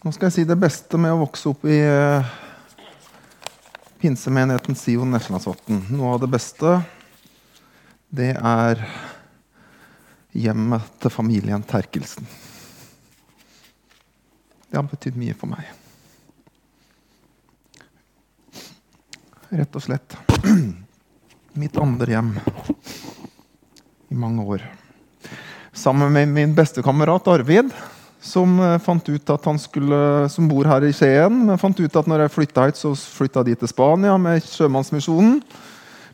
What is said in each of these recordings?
Nå skal jeg si det beste med å vokse opp i uh, pinsemenigheten Sion Neslandsvatn. Noe av det beste, det er hjemmet til familien Terkelsen. Det har betydd mye for meg. Rett og slett mitt andre hjem i mange år. Sammen med min bestekamerat Arvid, som, eh, fant ut at han skulle, som bor her i Skien. Men fant ut at når jeg flytta hit, så flytta de til Spania med Sjømannsmisjonen.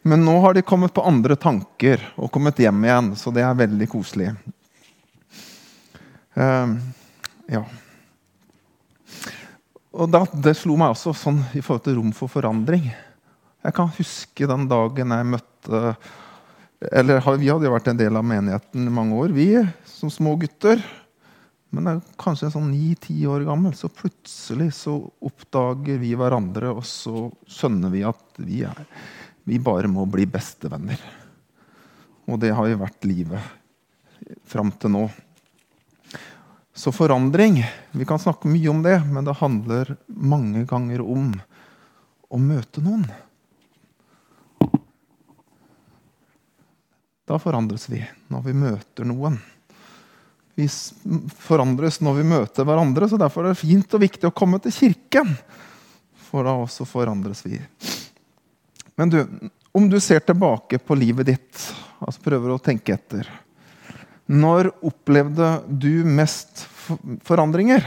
Men nå har de kommet på andre tanker og kommet hjem igjen, så det er veldig koselig. Uh, ja. Og da, Det slo meg også sånn i forhold til rom for forandring. Jeg kan huske den dagen jeg møtte eller Vi hadde jo vært en del av menigheten i mange år, vi som små gutter. Men det er kanskje sånn ni-ti år gammel, så plutselig så oppdager vi hverandre, og så skjønner vi at vi, er, vi bare må bli bestevenner. Og det har jo vært livet fram til nå. Så forandring Vi kan snakke mye om det, men det handler mange ganger om å møte noen. Da forandres vi når vi møter noen. Vi forandres når vi møter hverandre, så derfor er det fint og viktig å komme til kirken. For da også forandres vi. Men du, om du ser tilbake på livet ditt, altså prøver å tenke etter Når opplevde du mest forandringer?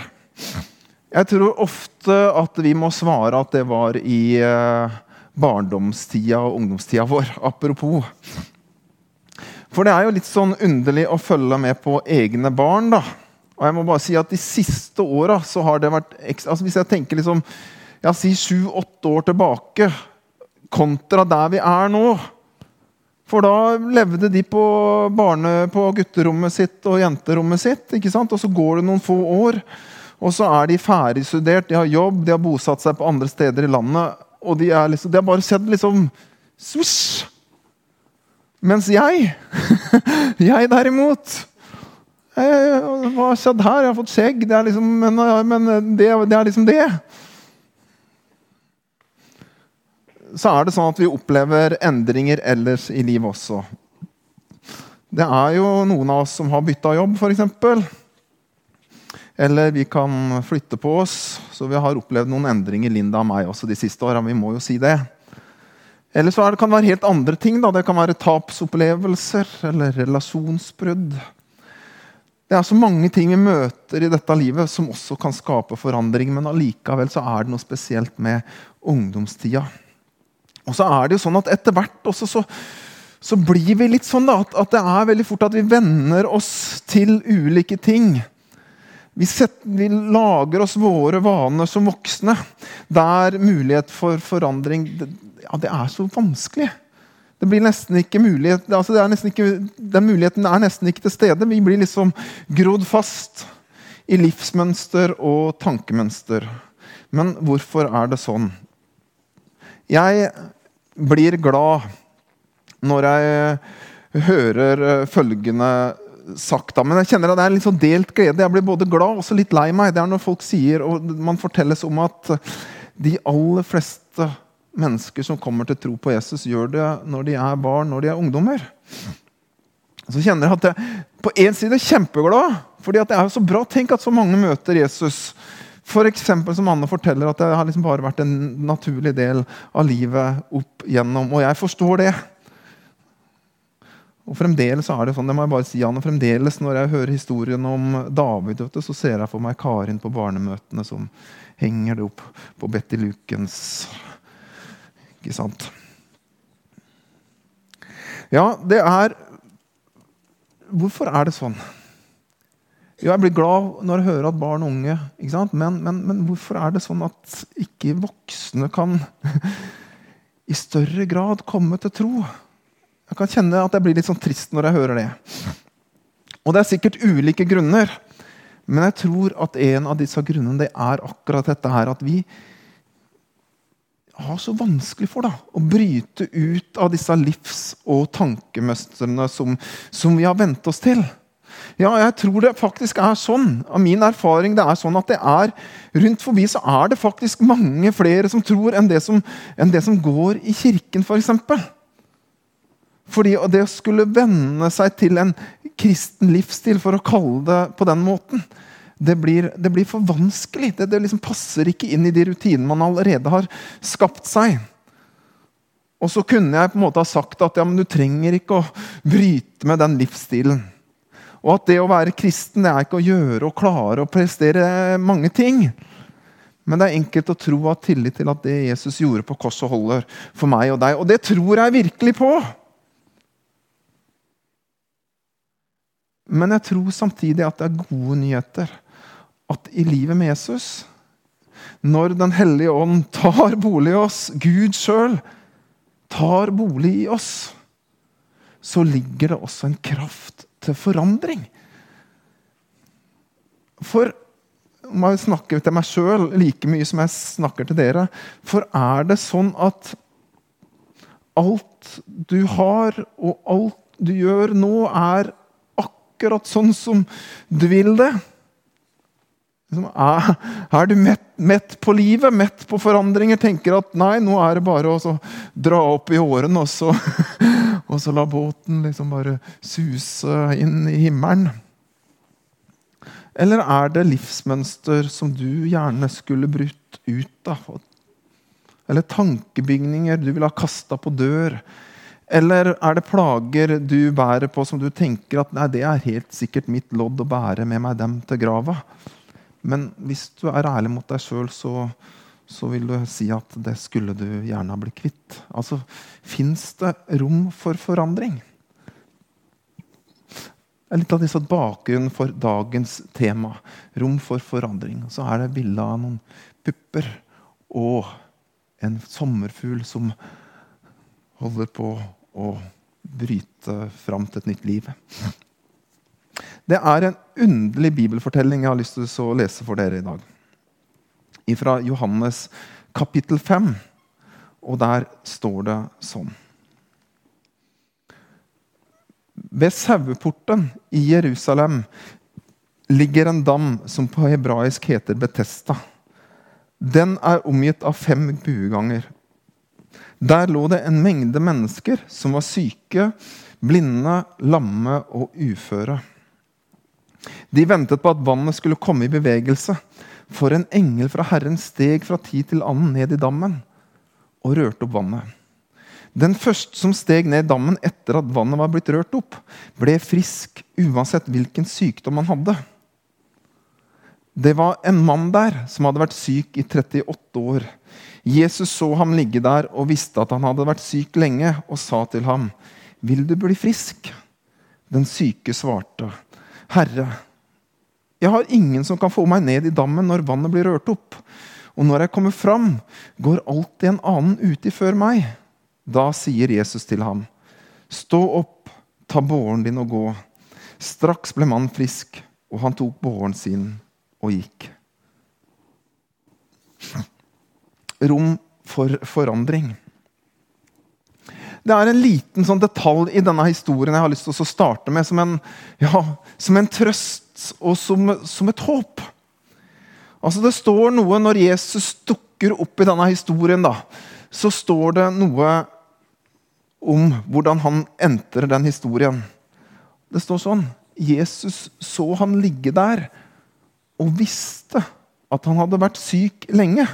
Jeg tror ofte at vi må svare at det var i eh, barndomstida og ungdomstida vår. Apropos. For det er jo litt sånn underlig å følge med på egne barn. da. Og jeg må bare si at De siste åra så har det vært ekstra, altså Hvis jeg tenker liksom, ja, si sju-åtte år tilbake kontra der vi er nå For da levde de på, barne, på gutterommet sitt og jenterommet sitt. ikke sant? Og så går det noen få år, og så er de ferdigstudert, de har jobb, de har bosatt seg på andre steder i landet. Og de liksom, de har bare sett liksom swish! Mens jeg, jeg derimot Hva har skjedd her? Jeg har fått skjegg. Det liksom, men, men det, det, er liksom det. Så er det sånn at vi opplever endringer ellers i livet også. Det er jo noen av oss som har bytta jobb, f.eks. Eller vi kan flytte på oss. Så vi har opplevd noen endringer, Linda og meg, også de siste åra. Vi må jo si det. Eller så kan det være helt andre ting. Da. Det kan være tapsopplevelser eller relasjonsbrudd. Det er så mange ting vi møter i dette livet som også kan skape forandring. Men allikevel så er det noe spesielt med ungdomstida. Og så er det jo sånn at etter hvert også så, så blir vi litt sånn da, at, at, det er veldig fort at vi venner oss til ulike ting. Vi, setter, vi, lager oss våre vaner som voksne. Der mulighet for forandring ja, det er så vanskelig. Det blir nesten ikke mulighet, altså ikke, Den muligheten er nesten ikke til stede. Vi blir liksom grodd fast i livsmønster og tankemønster. Men hvorfor er det sånn? Jeg blir glad når jeg hører følgende sagt. Men jeg kjenner at det er litt sånn delt glede. Jeg blir både glad og litt lei meg. Det er når folk sier, og man fortelles om at de aller fleste mennesker som kommer til tro på Jesus, gjør det når de er barn, når de er ungdommer. Så kjenner jeg at jeg på en side er kjempeglad, fordi det er så bra. Tenk at så mange møter Jesus. Eksempel, som Anne forteller, at det har liksom bare vært en naturlig del av livet opp gjennom. Og jeg forstår det. Og fremdeles er det sånn, det må jeg bare si, Anne, fremdeles når jeg hører historien om David, så ser jeg for meg Karin på barnemøtene som henger det opp på Betty Lukens ikke sant? Ja, det er Hvorfor er det sånn? Jo, jeg blir glad når jeg hører at barn og unge ikke sant? Men, men, men hvorfor er det sånn at ikke voksne kan i større grad komme til tro? Jeg kan kjenne at jeg blir litt sånn trist når jeg hører det. Og det er sikkert ulike grunner. Men jeg tror at en av disse grunnene det er akkurat dette her at vi, har så vanskelig for da, å bryte ut av disse livs- og tankemønstrene som, som, vi har vent oss til. Ja, jeg tror det faktisk er sånn. Av min erfaring det er sånn at det er rundt forbi så er det faktisk mange flere som tror enn det som, enn det som går i kirken, f.eks. For eksempel. Fordi det å skulle venne seg til en kristen livsstil, for å kalle det på den måten, det blir, det blir for vanskelig. Det, det liksom passer ikke inn i de rutinene man allerede har skapt seg. Og så kunne jeg på en måte ha sagt at ja, men du trenger ikke å bryte med den livsstilen. Og at det å være kristen det er ikke å gjøre og klare og prestere mange ting. Men det er enkelt å tro og ha tillit til at det Jesus gjorde på korset, holder for meg og deg. Og det tror jeg virkelig på! Men jeg tror samtidig at det er gode nyheter. At i livet med Jesus, når Den hellige ånd tar bolig i oss, Gud sjøl tar bolig i oss, så ligger det også en kraft til forandring. For om jeg snakker til meg sjøl like mye som jeg snakker til dere For er det sånn at alt du har, og alt du gjør nå, er akkurat sånn som du vil det? Er, er du mett, mett, på livet, mett på forandringer? Tenker at nei, nå er det bare å dra opp i årene og så, og så la båten liksom bare suse inn i himmelen? Eller er det livsmønster som du gjerne skulle brutt ut av? Eller tankebygninger du ville ha kasta på dør? Eller er det plager du bærer på som du tenker at nei, det er helt sikkert mitt lodd å bære med meg dem til grava? Men hvis du er ærlig mot deg sjøl, så, så, vil du si at det skulle du gjerne ha blitt kvitt. Altså, Fins det rom for forandring? Det er litt av disse bakgrunnen for dagens tema. Rom for forandring. Så er det bilde av noen pupper og en sommerfugl som holder på å bryte fram til et nytt liv. Det er en underlig bibelfortelling jeg har lyst til å lese for dere i dag. Fra Johannes kapittel 5. Og der står det sånn Ved saueporten i Jerusalem ligger en dam som på hebraisk heter Betesta. Den er omgitt av fem bueganger. Der lå det en mengde mennesker som var syke, blinde, lamme og uføre. De ventet på at vannet skulle komme i bevegelse. For en engel fra Herren steg fra tid til annen ned i dammen og rørte opp vannet. Den første som steg ned i dammen etter at vannet var blitt rørt opp, ble frisk uansett hvilken sykdom han hadde. Det var en mann der som hadde vært syk i 38 år. Jesus så ham ligge der og visste at han hadde vært syk lenge, og sa til ham, 'Vil du bli frisk?' Den syke svarte, 'Herre, jeg har ingen som kan få meg ned i dammen når vannet blir rørt opp.' 'Og når jeg kommer fram, går alltid en annen uti før meg.' Da sier Jesus til ham, 'Stå opp, ta båren din og gå.' Straks ble mannen frisk, og han tok båren sin og gikk. Rom for forandring. Det er en liten sånn detalj i denne historien jeg har lyst til å starte med som en, ja, som en trøst og som, som, et håp. Altså Det står noe når Jesus dukker opp i denne historien. da, Så står det noe om hvordan han entrer den historien. Det står sånn Jesus så han ligge der og visste at han hadde vært syk lenge.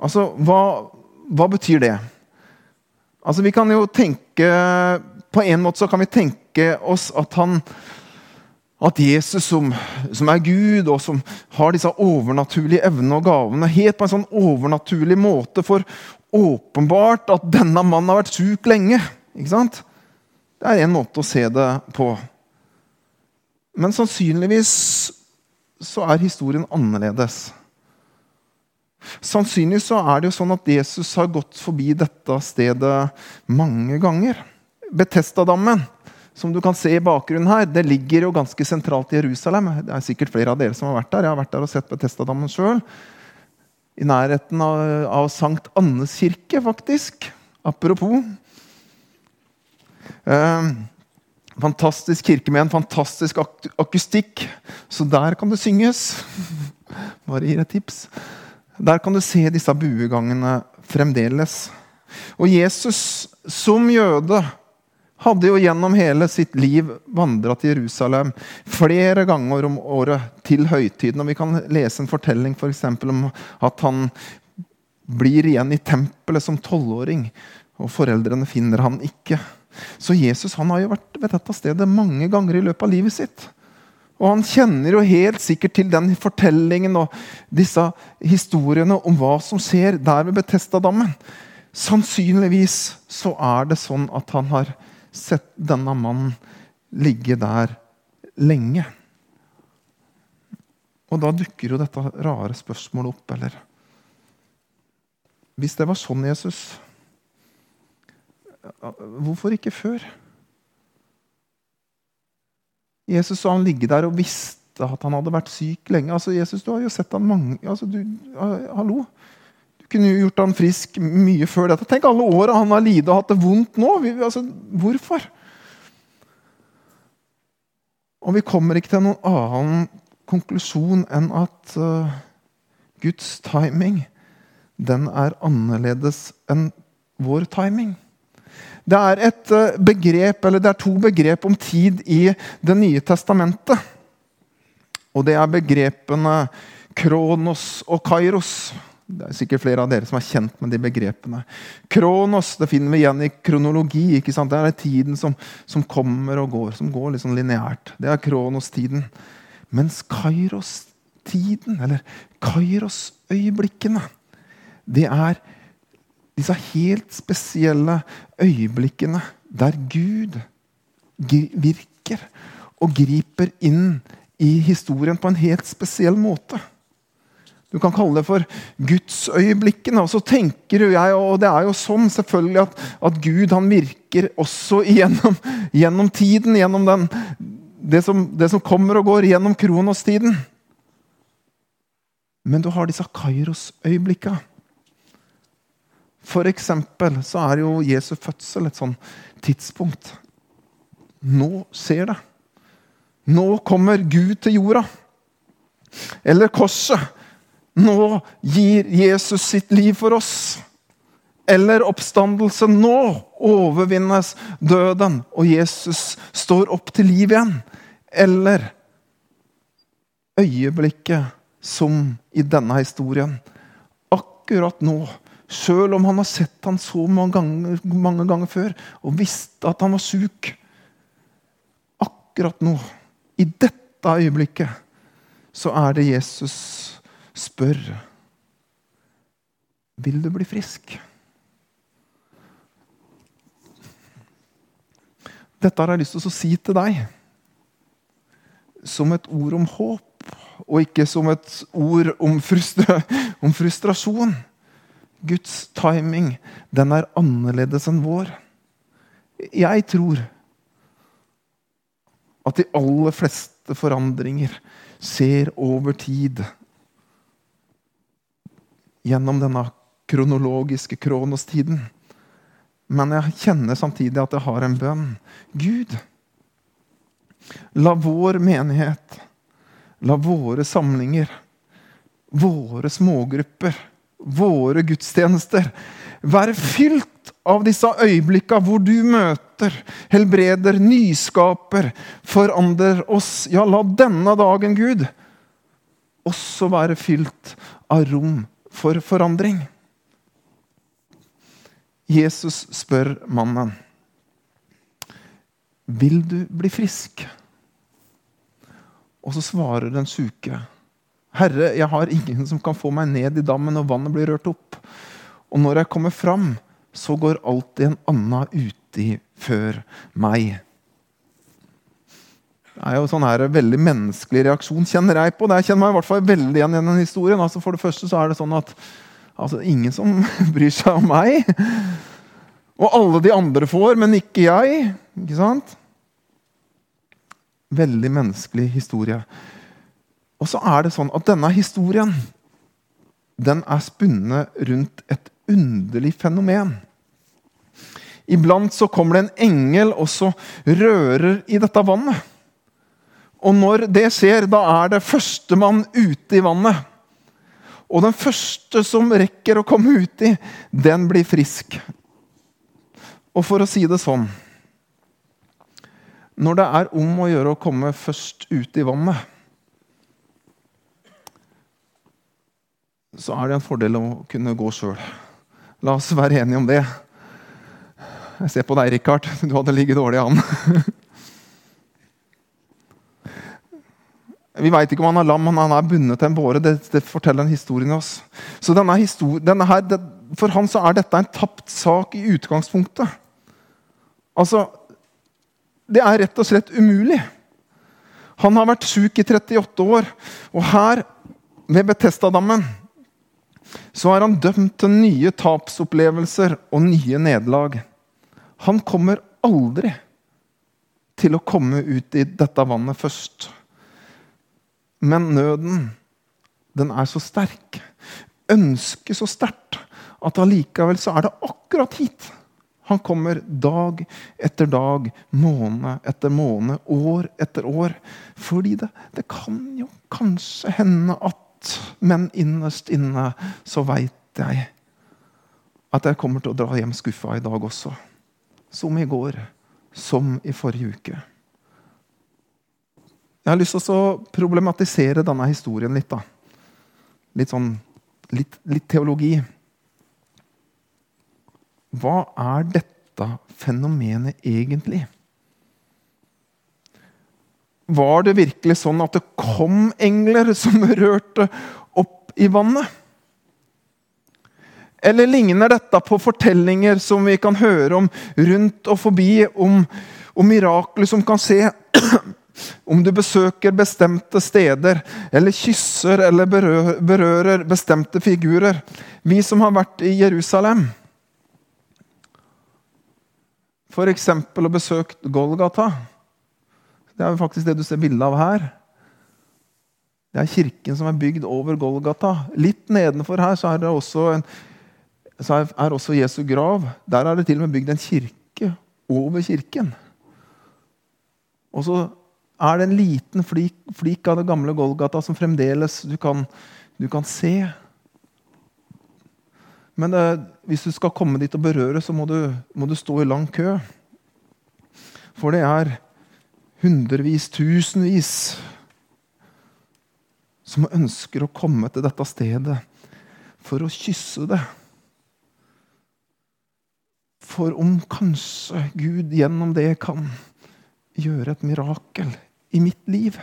Altså, hva, hva betyr det? Altså, vi kan jo tenke På en måte så kan vi tenke oss at han at Jesus, som, som, er Gud, og som har disse overnaturlige evnene og gavene, helt på en sånn overnaturlig måte for åpenbart at denne mannen har vært sjuk lenge. Ikke sant? Det er en måte å se det på. Men sannsynligvis så er historien annerledes. Sannsynligvis så er det jo sånn at Jesus har gått forbi dette stedet mange ganger. Betestadammen, som du kan se i bakgrunnen her, det ligger jo ganske sentralt i Jerusalem. Det er sikkert flere av dere som har vært der. Jeg har vært der og sett Betestadammen sjøl. I nærheten av, av Sankt Annes kirke, faktisk. Apropos. Eh, Fantastisk kirke med en fantastisk ak akustikk. Så der kan det synges. Bare gir et tips. Der kan du se disse buegangene fremdeles. Og Jesus som jøde hadde jo gjennom hele sitt liv vandra til Jerusalem flere ganger om året til høytiden. Og vi kan lese en fortelling for om at han blir igjen i tempelet som tolvåring, og foreldrene finner han ikke. Så Jesus han har jo vært ved dette stedet mange ganger i løpet av livet sitt. Og han kjenner jo helt sikkert til den fortellingen og disse historiene om hva som skjer der ved Betestadammen. Sannsynligvis så er det sånn at han har sett denne mannen ligge der lenge. Og da dukker jo dette rare spørsmålet opp, eller? Hvis det var sånn, Jesus, Hvorfor ikke før? Jesus så han ligge der og visste at han hadde vært syk lenge. Altså, Jesus, du har jo sett han mange altså, du, Hallo? Du kunne jo gjort han frisk mye før dette. Tenk alle åra han har lidd og hatt det vondt nå. Vi, altså, hvorfor? Og vi kommer ikke til noen annen konklusjon enn at uh, Guds timing den er annerledes enn vår timing. Det er, et eh, begrep, eller det er to begrep om tid i Det nye testamentet. Og det er begrepene kronos og kairos. Det er sikkert flere av dere som er kjent med de begrepene. Kronos det finner vi igjen i kronologi. ikke sant? Det er tiden som, som kommer og går, som går litt sånn lineært. Det er kronos-tiden. Mens kairos-tiden, eller kairos-øyeblikkene, det er disse helt spesielle øyeblikkene der Gud virker og griper inn i historien på en helt spesiell måte. Du kan kalle det for gudsøyeblikkene. Og så tenker jeg, og det er jo sånn selvfølgelig at, at Gud han virker også gjennom, gjennom tiden. Gjennom den, det, som, det, som, kommer og går gjennom kronostiden. Men du har disse kairos-øyeblikkene. For eksempel så er jo Jesu fødsel et sånn tidspunkt. Nå skjer det. Nå kommer Gud til jorda. Eller korset. Nå gir Jesus sitt liv for oss. Eller oppstandelse. Nå overvinnes døden, og Jesus står opp til liv igjen. Eller øyeblikket som i denne historien. Akkurat nå Sjøl om han har sett han så mange ganger, mange ganger før og visste at han var sjuk. Akkurat nå, i dette øyeblikket, så er det Jesus spør Vil du bli frisk? Dette har jeg lyst til å si til deg som et ord om håp, og ikke som et ord om, frustra om frustrasjon. Guds timing, den er annerledes enn vår. Jeg tror at de aller fleste forandringer ser over tid. Gjennom denne kronologiske kronostiden. Men jeg kjenner samtidig at jeg har en bønn. Gud, la vår menighet, la våre samlinger, våre smågrupper våre gudstjenester. Være fylt av disse øyeblikka hvor du møter, helbreder, nyskaper, forandrer oss. Ja, la denne dagen, Gud, også være fylt av rom for forandring. Jesus spør mannen, 'Vil du bli frisk?' Og så svarer den sjuke, Herre, jeg har ingen som kan få meg ned i dammen når vannet blir rørt opp. Og når jeg kommer fram, så går alltid en annen uti før meg. Det er jo sånn her veldig menneskelig reaksjon, kjenner jeg på. Det kjenner meg i hvert fall veldig igjen i den historien. Altså for det første så er det sånn at altså, ingen som bryr seg om meg. Og alle de andre får, men ikke jeg. Ikke sant? Veldig menneskelig historie. Og så er det sånn at denne historien den er spunnet rundt et underlig fenomen. Iblant så kommer det en engel og så rører i dette vannet. Og når det skjer, da er det førstemann ute i vannet. Og den første som rekker å komme uti, den blir frisk. Og for å si det sånn Når det er om å gjøre å komme først ut i vannet, så er det en fordel å kunne gå sjøl. La oss være enige om det. Jeg ser på deg, Richard. Du hadde ligget dårlig an. Vi veit ikke om han er lam, men han er bundet til en båre. Det, det forteller en historie i oss. Så denne denne her, det, For han så er dette en tapt sak i utgangspunktet. Altså Det er rett og slett umulig. Han har vært sjuk i 38 år, og her, ved Betestadammen, så er han dømt til nye tapsopplevelser og nye nederlag. Han kommer aldri til å komme ut i dette vannet først. Men nøden, den er så sterk, ønsket så sterkt, at allikevel så er det akkurat hit. Han kommer dag etter dag, måned etter måned, år etter år. Fordi det, det kan jo kanskje hende at Men innerst inne så veit jeg at jeg kommer til å dra hjem skuffa i dag også. Som i går. Som i forrige uke. Jeg har lyst til å problematisere denne historien litt. da. Litt sånn litt, litt teologi. Hva er dette fenomenet egentlig? Var det virkelig sånn at det kom engler som rørte opp i vannet? Eller ligner dette på fortellinger som vi kan høre om rundt og forbi, om, om mirakler som kan se om du besøker bestemte steder, eller kysser eller berører, bestemte figurer. Vi som har vært i Jerusalem, f.eks. og besøkt Golgata. Det er jo faktisk det du ser bilde av her. Det er kirken som er bygd over Golgata. Litt nedenfor her så er det også, en, så er også Jesu grav. Der er det til og med bygd en kirke over kirken. Og så er det en liten flik, flik, av det gamle Golgata som fremdeles du kan, du kan se. Men det, hvis du skal komme dit og berøre, så må du, må du stå i lang kø. For det er hundrevis, tusenvis som ønsker å komme til dette stedet for å kysse det. For om kanskje Gud gjennom det kan gjøre et mirakel i mitt liv.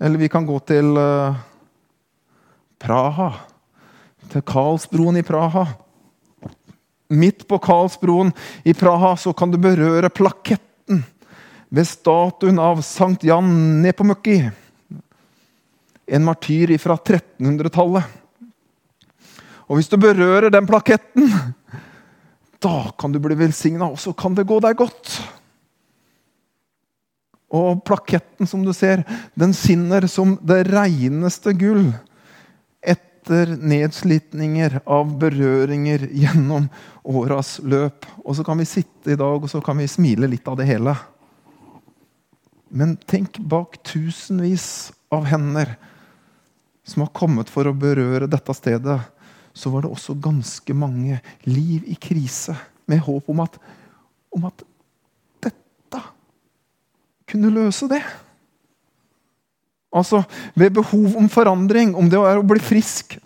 Eller vi kan gå til uh, Praha. Til Karlsbroen i Praha. Midt på Karlsbroen i Praha så kan du berøre plaketten ved statuen av Sankt Jan Nepomukki. En martyr fra 1300-tallet. Og hvis du berører den plaketten, da kan du bli velsigna, og så kan det gå deg godt. Og plaketten, som du ser, den skinner som det reneste gull etter nedslitninger av berøringer gjennom åras løp. Og så kan vi sitte i dag og så kan vi smile litt av det hele. Men tenk bak tusenvis av hender som har kommet for å berøre dette stedet, så var det også ganske mange liv i krise, med håp om at, om at kunne løse det. Altså ved behov om forandring, om det er å bli frisk,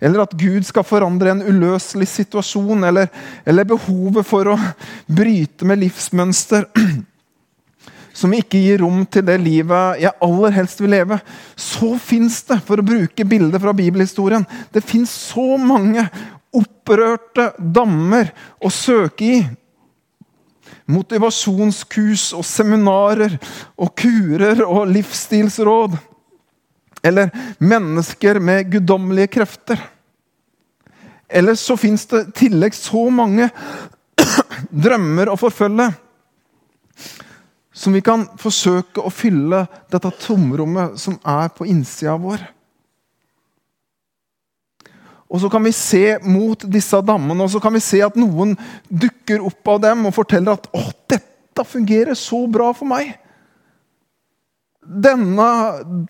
eller at Gud skal forandre en uløselig situasjon, eller, eller behovet for å bryte med livsmønster som ikke gir rom til det livet jeg aller helst vil leve, så fins det, for å bruke bildet fra bibelhistorien, det fins så mange opprørte dammer å søke i motivasjonskurs og seminarer og kurer og livsstilsråd. Eller mennesker med guddommelige krefter. Eller så fins det i tillegg så mange drømmer å forfølge som vi kan forsøke å fylle dette tomrommet som er på innsida vår. Og så kan vi se mot disse dammene, og så kan vi se at noen dukker opp av dem og forteller at å, dette fungerer så bra for meg. Denne,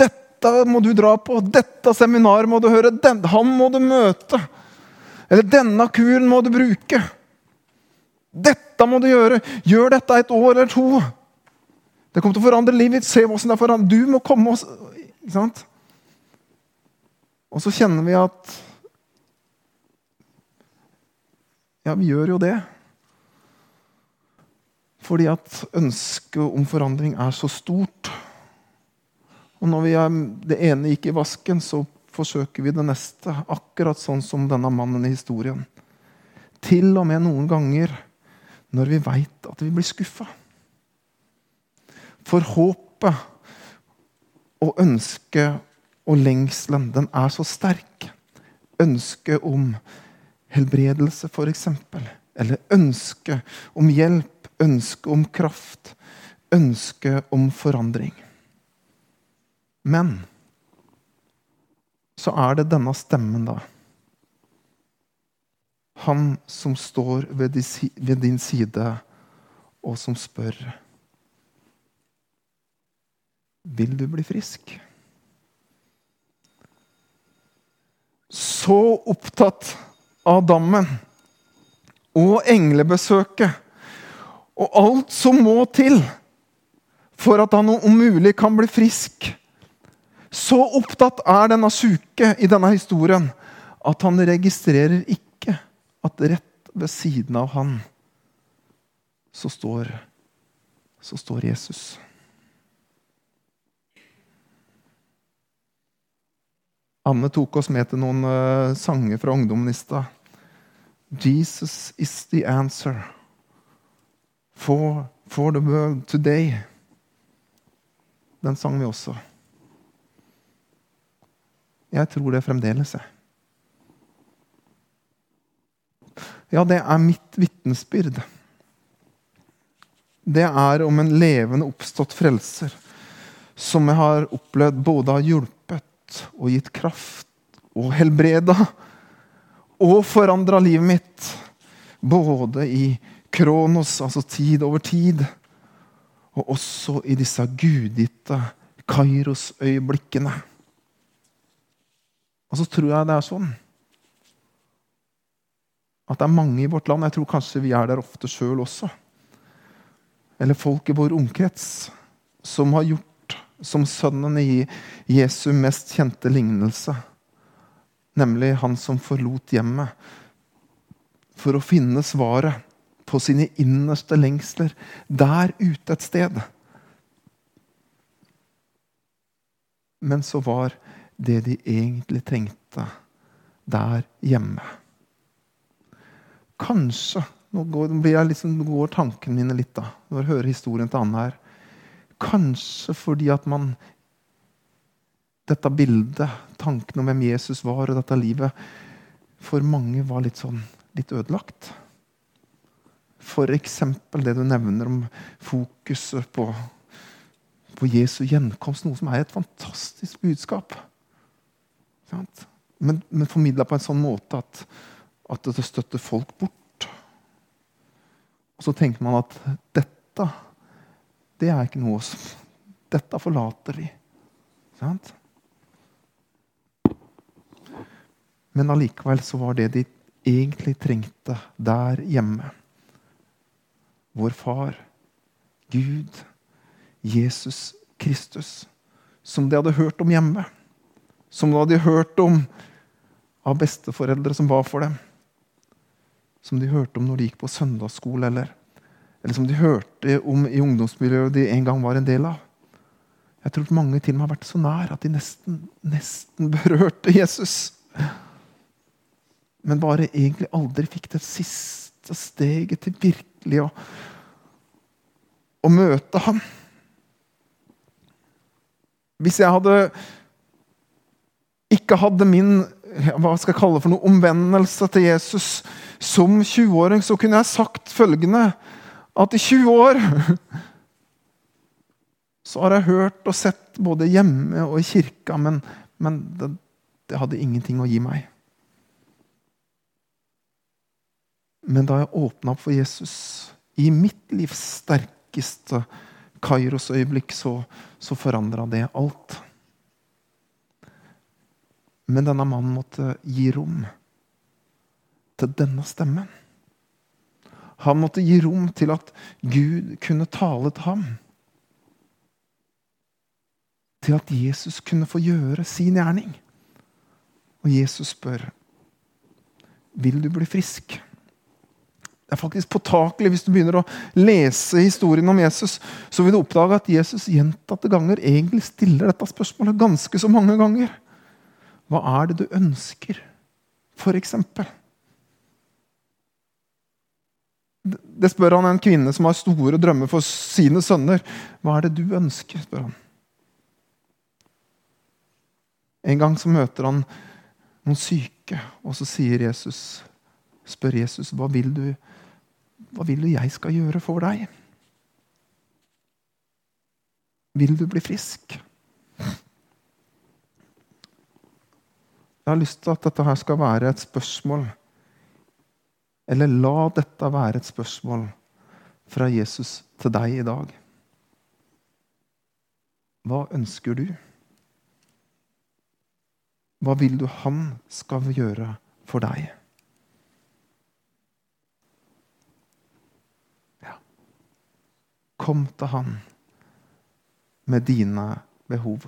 dette må du dra på, dette seminaret må du høre, den, han må du møte. Eller denne kuren må du bruke. Dette må du gjøre. Gjør dette et år eller to. Det kommer til å forandre livet ditt. Se hvordan det er forandret. Du må komme og Ikke sant? Og så kjenner vi at Ja, vi gjør jo det. Fordi at ønsket om forandring er så stort. Og når er, det ene gikk i vasken, så forsøker vi det neste. Akkurat sånn som denne mannen i historien. Til og med noen ganger når vi veit at vi blir skuffa. For håpet og ønsket og lengselen, den er så sterk. Ønsket om helbredelse, f.eks. Eller ønske om hjelp, ønske om kraft, ønske om forandring. Men så er det denne stemmen, da. Han som står ved din side, og som spør Vil du bli frisk? Så opptatt av dammen og englebesøket og alt som må til for at han om mulig kan bli frisk. Så opptatt er denne syke i denne historien at han registrerer ikke at rett ved siden av han så står, så står Jesus. Anne tok oss med til noen uh, sanger fra ungdommen i stad. Jesus is the answer for, for the world today. Den sang vi også. Jeg tror det fremdeles, jeg. Ja, det er mitt vitnesbyrd. Det er om en levende, oppstått frelser som jeg har opplevd både har hjulpet og gitt kraft og helbreda og forandra livet mitt. Både i kronos, altså tid over tid, og også i disse gudgitte Kairos-øyeblikkene. Og så tror jeg det er sånn at det er mange i vårt land Jeg tror kanskje vi er der ofte sjøl også. Eller folk i vår omkrets som har gjort som sønnen i Jesu mest kjente lignelse. Nemlig han som forlot hjemmet for å finne svaret på sine innerste lengsler der ute et sted. Men så var det de egentlig trengte, der hjemme. Kanskje Nå går, liksom, går tankene mine litt da, når jeg hører historien til Anne her. Kanskje fordi at man Dette bildet, tanken om hvem Jesus var, og dette livet, for mange var litt sånn litt ødelagt. F.eks. det du nevner om fokuset på, på Jesu gjenkomst. Noe som er et fantastisk budskap. Men, men formidla på en sånn måte at, at det støtter folk bort. Og så tenker man at dette det er ikke noe som Dette forlater vi. Sant? Men allikevel så var det de egentlig trengte der hjemme. Vår far, Gud, Jesus Kristus, som de hadde hørt om hjemme. Som de hadde hørt om av besteforeldre som ba for dem. Som de hørte om når de gikk på søndagsskole, eller eller som de hørte om i ungdomsmiljøet de en gang var en del av. Jeg tror mange til og med har vært så nær at de nesten, nesten berørte Jesus. Men bare egentlig aldri fikk det siste steget til virkelig å, å møte ham. Hvis jeg hadde ikke hadde min hva skal jeg kalle for noe omvendelse til Jesus som 20-åring, så kunne jeg sagt følgende at i 20 år så har jeg hørt og sett både hjemme og i kirka, men, men det, det, hadde ingenting å gi meg. Men da jeg åpna opp for Jesus i mitt livs sterkeste Kairos-øyeblikk, så, så forandra det alt. Men denne mannen måtte gi rom til denne stemmen. Han måtte gi rom til at Gud kunne tale til ham. Til at Jesus kunne få gjøre sin gjerning. Og Jesus spør vil du bli frisk. Det er faktisk påtakelig hvis du begynner å lese historien om Jesus, så vil du oppdage at Jesus gjentatte ganger egentlig stiller dette spørsmålet ganske så mange ganger. Hva er det du ønsker, for eksempel? Det spør han en kvinne som har store drømmer for sine sønner. Hva er det du ønsker? spør han. En gang så møter han noen syke, og så sier Jesus, spør Jesus hva vil du hva vil du jeg skal gjøre for deg? Vil du bli frisk? Jeg har lyst til at dette her skal være et spørsmål eller la dette være et spørsmål fra Jesus til deg i dag. Hva ønsker du? Hva vil du han skal gjøre for deg? Ja. Kom til han med dine behov.